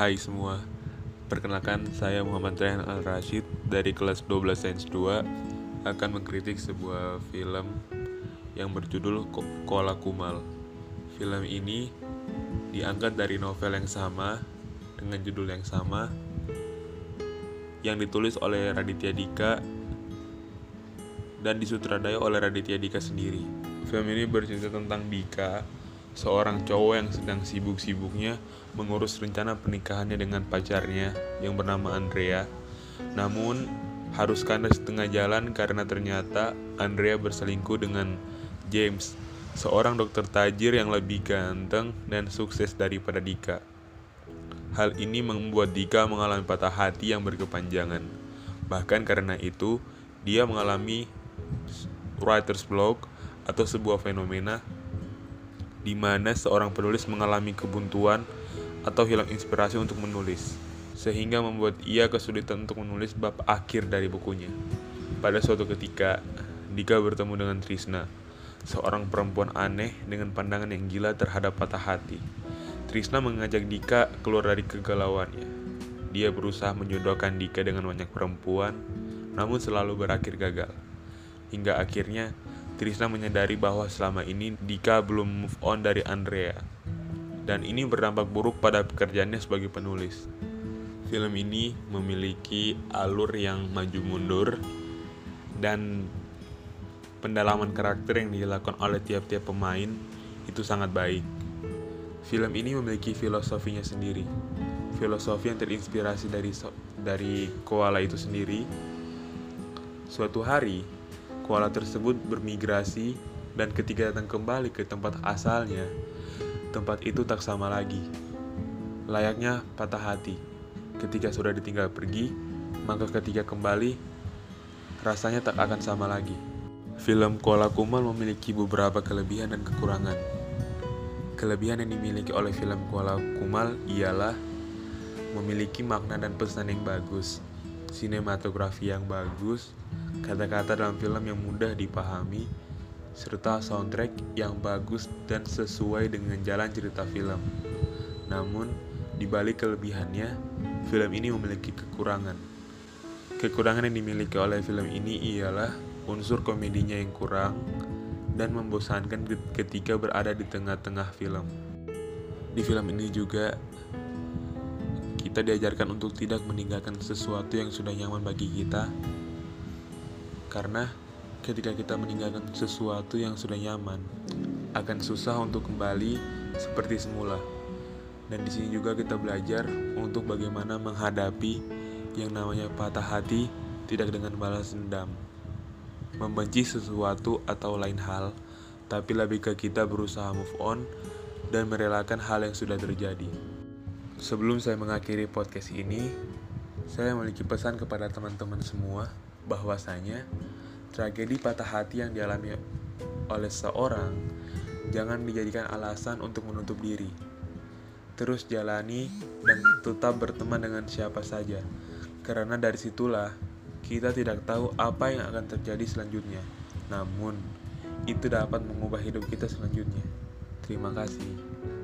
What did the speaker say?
Hai semua, perkenalkan saya Muhammad Rehan Al-Rashid dari kelas 12 Sains 2 akan mengkritik sebuah film yang berjudul Koala Kumal. Film ini diangkat dari novel yang sama dengan judul yang sama yang ditulis oleh Raditya Dika dan disutradai oleh Raditya Dika sendiri. Film ini bercerita tentang Dika seorang cowok yang sedang sibuk-sibuknya mengurus rencana pernikahannya dengan pacarnya yang bernama Andrea. Namun, harus kandas setengah jalan karena ternyata Andrea berselingkuh dengan James, seorang dokter tajir yang lebih ganteng dan sukses daripada Dika. Hal ini membuat Dika mengalami patah hati yang berkepanjangan. Bahkan karena itu, dia mengalami writer's block atau sebuah fenomena di mana seorang penulis mengalami kebuntuan atau hilang inspirasi untuk menulis, sehingga membuat ia kesulitan untuk menulis bab akhir dari bukunya. Pada suatu ketika, Dika bertemu dengan Trisna, seorang perempuan aneh dengan pandangan yang gila terhadap patah hati. Trisna mengajak Dika keluar dari kegalauannya. Dia berusaha menjodohkan Dika dengan banyak perempuan, namun selalu berakhir gagal. Hingga akhirnya Trisna menyadari bahwa selama ini Dika belum move on dari Andrea. Dan ini berdampak buruk pada pekerjaannya sebagai penulis. Film ini memiliki alur yang maju mundur dan pendalaman karakter yang dilakukan oleh tiap-tiap pemain itu sangat baik. Film ini memiliki filosofinya sendiri. Filosofi yang terinspirasi dari dari koala itu sendiri. Suatu hari, koala tersebut bermigrasi dan ketika datang kembali ke tempat asalnya, tempat itu tak sama lagi. Layaknya patah hati. Ketika sudah ditinggal pergi, maka ketika kembali, rasanya tak akan sama lagi. Film Koala Kumal memiliki beberapa kelebihan dan kekurangan. Kelebihan yang dimiliki oleh film Koala Kumal ialah memiliki makna dan pesan yang bagus, sinematografi yang bagus, kata-kata dalam film yang mudah dipahami, serta soundtrack yang bagus dan sesuai dengan jalan cerita film. Namun, di balik kelebihannya, film ini memiliki kekurangan. Kekurangan yang dimiliki oleh film ini ialah unsur komedinya yang kurang dan membosankan ketika berada di tengah-tengah film. Di film ini juga kita diajarkan untuk tidak meninggalkan sesuatu yang sudah nyaman bagi kita karena ketika kita meninggalkan sesuatu yang sudah nyaman, akan susah untuk kembali seperti semula. Dan di sini juga kita belajar untuk bagaimana menghadapi yang namanya patah hati tidak dengan balas dendam. Membenci sesuatu atau lain hal, tapi lebih ke kita berusaha move on dan merelakan hal yang sudah terjadi. Sebelum saya mengakhiri podcast ini, saya memiliki pesan kepada teman-teman semua bahwasanya tragedi patah hati yang dialami oleh seorang jangan dijadikan alasan untuk menutup diri. Terus jalani dan tetap berteman dengan siapa saja, karena dari situlah kita tidak tahu apa yang akan terjadi selanjutnya. Namun, itu dapat mengubah hidup kita selanjutnya. Terima kasih.